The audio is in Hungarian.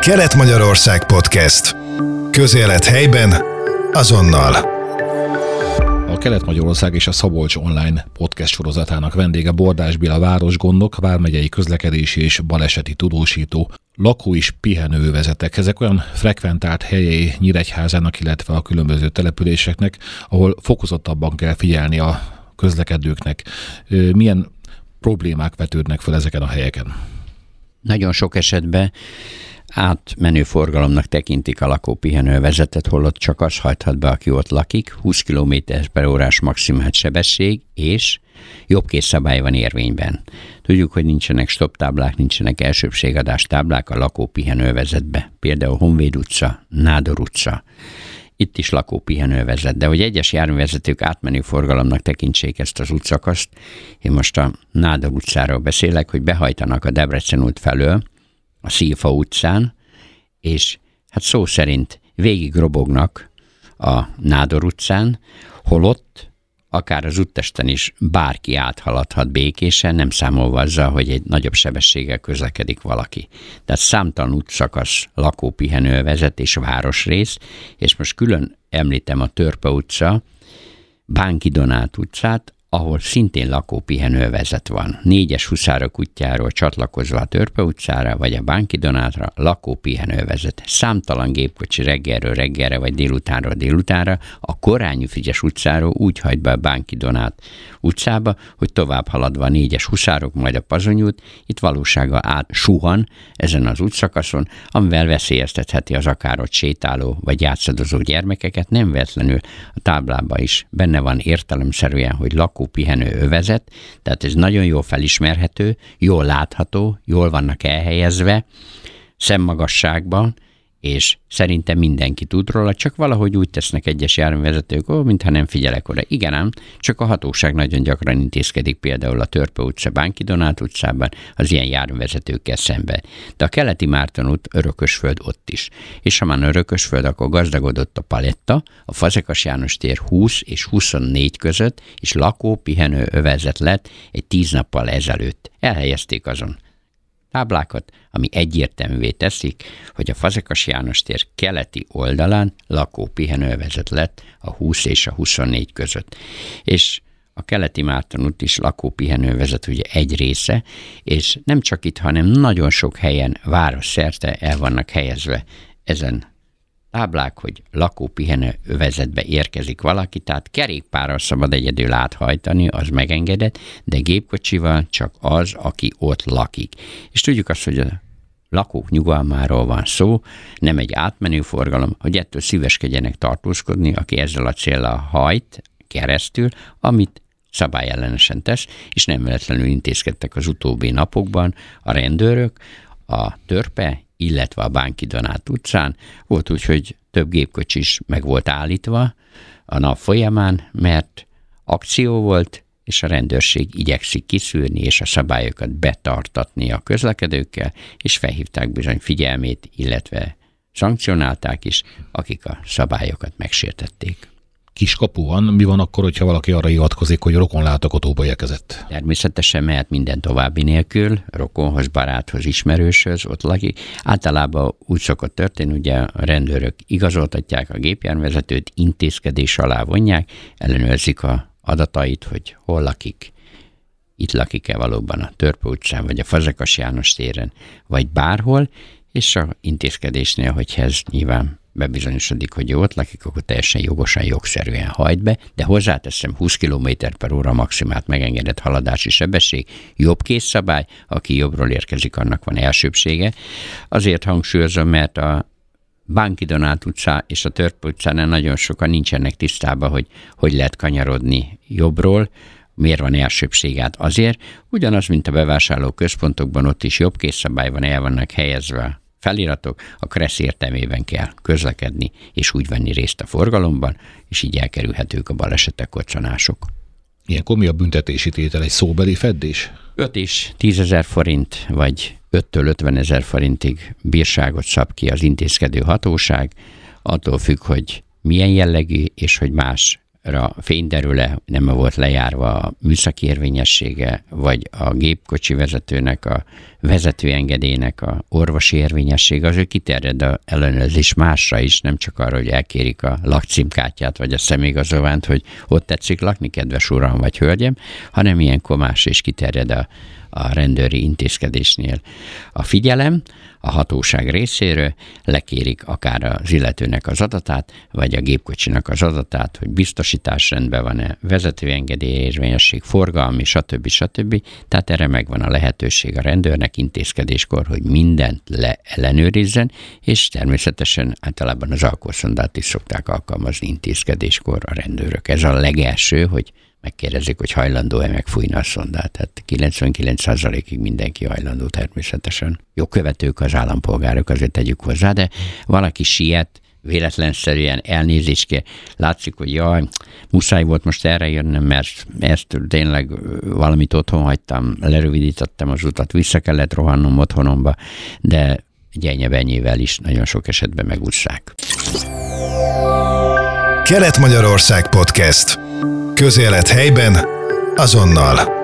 Kelet-Magyarország Podcast. Közélet helyben, azonnal. A Kelet-Magyarország és a Szabolcs Online podcast sorozatának vendége Bordás Béla városgondok, vármegyei közlekedési és baleseti tudósító, lakó- és pihenővezetek. Ezek olyan frekventált helyei Nyíregyházának, illetve a különböző településeknek, ahol fokozottabban kell figyelni a közlekedőknek. Milyen problémák vetődnek fel ezeken a helyeken? Nagyon sok esetben átmenő forgalomnak tekintik a lakópihenővezetet, holott csak az hajthat be, aki ott lakik, 20 km per órás maximált sebesség, és jobbkész szabály van érvényben. Tudjuk, hogy nincsenek stop táblák, nincsenek elsőbségadás táblák a lakópihenővezetbe, például Honvéd utca, Nádor utca, itt is lakópihenővezet, de hogy egyes járművezetők átmenő forgalomnak tekintsék ezt az utcakaszt, én most a Nádor utcáról beszélek, hogy behajtanak a Debrecen út felől, a Szilfa utcán, és hát szó szerint végig robognak a Nádor utcán, holott akár az úttesten is bárki áthaladhat békésen, nem számolva azzal, hogy egy nagyobb sebességgel közlekedik valaki. Tehát számtalan útszakasz, lakópihenővezet és városrész, és most külön említem a Törpe utca, Bánki Donát utcát, ahol szintén lakópihenővezet van. Négyes Huszárok útjáról csatlakozva a Törpe utcára, vagy a Bánki Donátra lakópihenővezet. Számtalan gépkocsi reggelről reggelre, vagy délutánról délutánra a Korányi Frigyes utcáról úgy hagy be a Bánki Donát utcába, hogy tovább haladva a négyes Huszárok, majd a Pazonyút, itt valósága át suhan ezen az útszakaszon, amivel veszélyeztetheti az akár ott sétáló vagy játszadozó gyermekeket, nem véletlenül a táblában is benne van értelemszerűen, hogy lakó pihenő övezet, tehát ez nagyon jól felismerhető, jól látható, jól vannak elhelyezve, szemmagasságban, és szerintem mindenki tud róla, csak valahogy úgy tesznek egyes járművezetők, ó, mintha nem figyelek oda. Igen ám, csak a hatóság nagyon gyakran intézkedik például a Törpe utca, Bánki Donát utcában az ilyen járművezetőkkel szembe. De a keleti Márton út, Örökösföld ott is. És ha már Örökösföld, akkor gazdagodott a paletta, a Fazekas János tér 20 és 24 között, és lakó, pihenő övezet lett egy tíz nappal ezelőtt. Elhelyezték azon táblákat, ami egyértelművé teszik, hogy a Fazekas János tér keleti oldalán lakó pihenővezet lett a 20 és a 24 között. És a keleti Márton út is lakópihenővezet ugye egy része, és nem csak itt, hanem nagyon sok helyen város szerte el vannak helyezve ezen táblák, hogy lakópihenő övezetbe érkezik valaki, tehát kerékpárral szabad egyedül áthajtani, az megengedett, de gépkocsival csak az, aki ott lakik. És tudjuk azt, hogy a lakók nyugalmáról van szó, nem egy átmenő forgalom, hogy ettől szíveskedjenek tartózkodni, aki ezzel a célra hajt keresztül, amit szabályellenesen tesz, és nem véletlenül intézkedtek az utóbbi napokban a rendőrök, a törpe illetve a Bánki Donát utcán. Volt úgy, hogy több gépkocsi is meg volt állítva a nap folyamán, mert akció volt, és a rendőrség igyekszik kiszűrni és a szabályokat betartatni a közlekedőkkel, és felhívták bizony figyelmét, illetve szankcionálták is, akik a szabályokat megsértették kiskapu van, mi van akkor, hogyha valaki arra hivatkozik, hogy rokon látogatóba érkezett? Természetesen mehet minden további nélkül, rokonhoz, baráthoz, ismerőshöz, ott lakik. Általában úgy szokott történni, ugye a rendőrök igazoltatják a gépjárművezetőt, intézkedés alá vonják, ellenőrzik a adatait, hogy hol lakik, itt lakik-e valóban a Törpe utcán, vagy a Fazekas János téren, vagy bárhol, és a intézkedésnél, hogyha ez nyilván bebizonyosodik, hogy ott lakik, akkor teljesen jogosan, jogszerűen hajt be, de hozzáteszem 20 km per óra maximált megengedett haladási sebesség, jobb készszabály, aki jobbról érkezik, annak van elsőbsége. Azért hangsúlyozom, mert a Bánki Donát utcá és a Törp utcán nagyon sokan nincsenek tisztában, hogy hogy lehet kanyarodni jobbról, miért van elsőbségát? Azért, ugyanaz, mint a bevásárló központokban, ott is jobb készszabály van, el vannak helyezve feliratok, a KRESZ értelmében kell közlekedni, és úgy venni részt a forgalomban, és így elkerülhetők a balesetek, kocsanások. Ilyenkor mi a büntetési tétel? Egy szóbeli feddés? 5 és 10 ezer forint, vagy 5-től 50 ezer forintig bírságot szab ki az intézkedő hatóság, attól függ, hogy milyen jellegű, és hogy más fényderül-e, nem volt lejárva a műszaki érvényessége, vagy a gépkocsi vezetőnek, a vezetőengedélynek a orvosi érvényessége, az ő kiterjed a ellenőrzés másra is, nem csak arra, hogy elkérik a lakcímkártyát, vagy a személyigazolványt, hogy ott tetszik lakni, kedves uram vagy hölgyem, hanem ilyenkor más is kiterjed a, a rendőri intézkedésnél a figyelem, a hatóság részéről, lekérik akár az illetőnek az adatát, vagy a gépkocsinak az adatát, hogy biztosítás rendben van-e, vezetőengedély, érvényesség, forgalmi, stb. stb. Tehát erre megvan a lehetőség a rendőrnek intézkedéskor, hogy mindent leellenőrizzen, és természetesen általában az alkoholszondát is szokták alkalmazni intézkedéskor a rendőrök. Ez a legelső, hogy megkérdezik, hogy hajlandó-e megfújni a szondát. Tehát 99%-ig mindenki hajlandó természetesen. Jó követők az állampolgárok, azért tegyük hozzá, de valaki siet, véletlenszerűen elnézést kér. Látszik, hogy jaj, muszáj volt most erre jönnöm, mert ezt tényleg valamit otthon hagytam, lerövidítettem az utat, vissza kellett rohannom otthonomba, de gyenyebenyével is nagyon sok esetben megúszszák. Kelet-Magyarország Podcast. Közélet helyben, azonnal.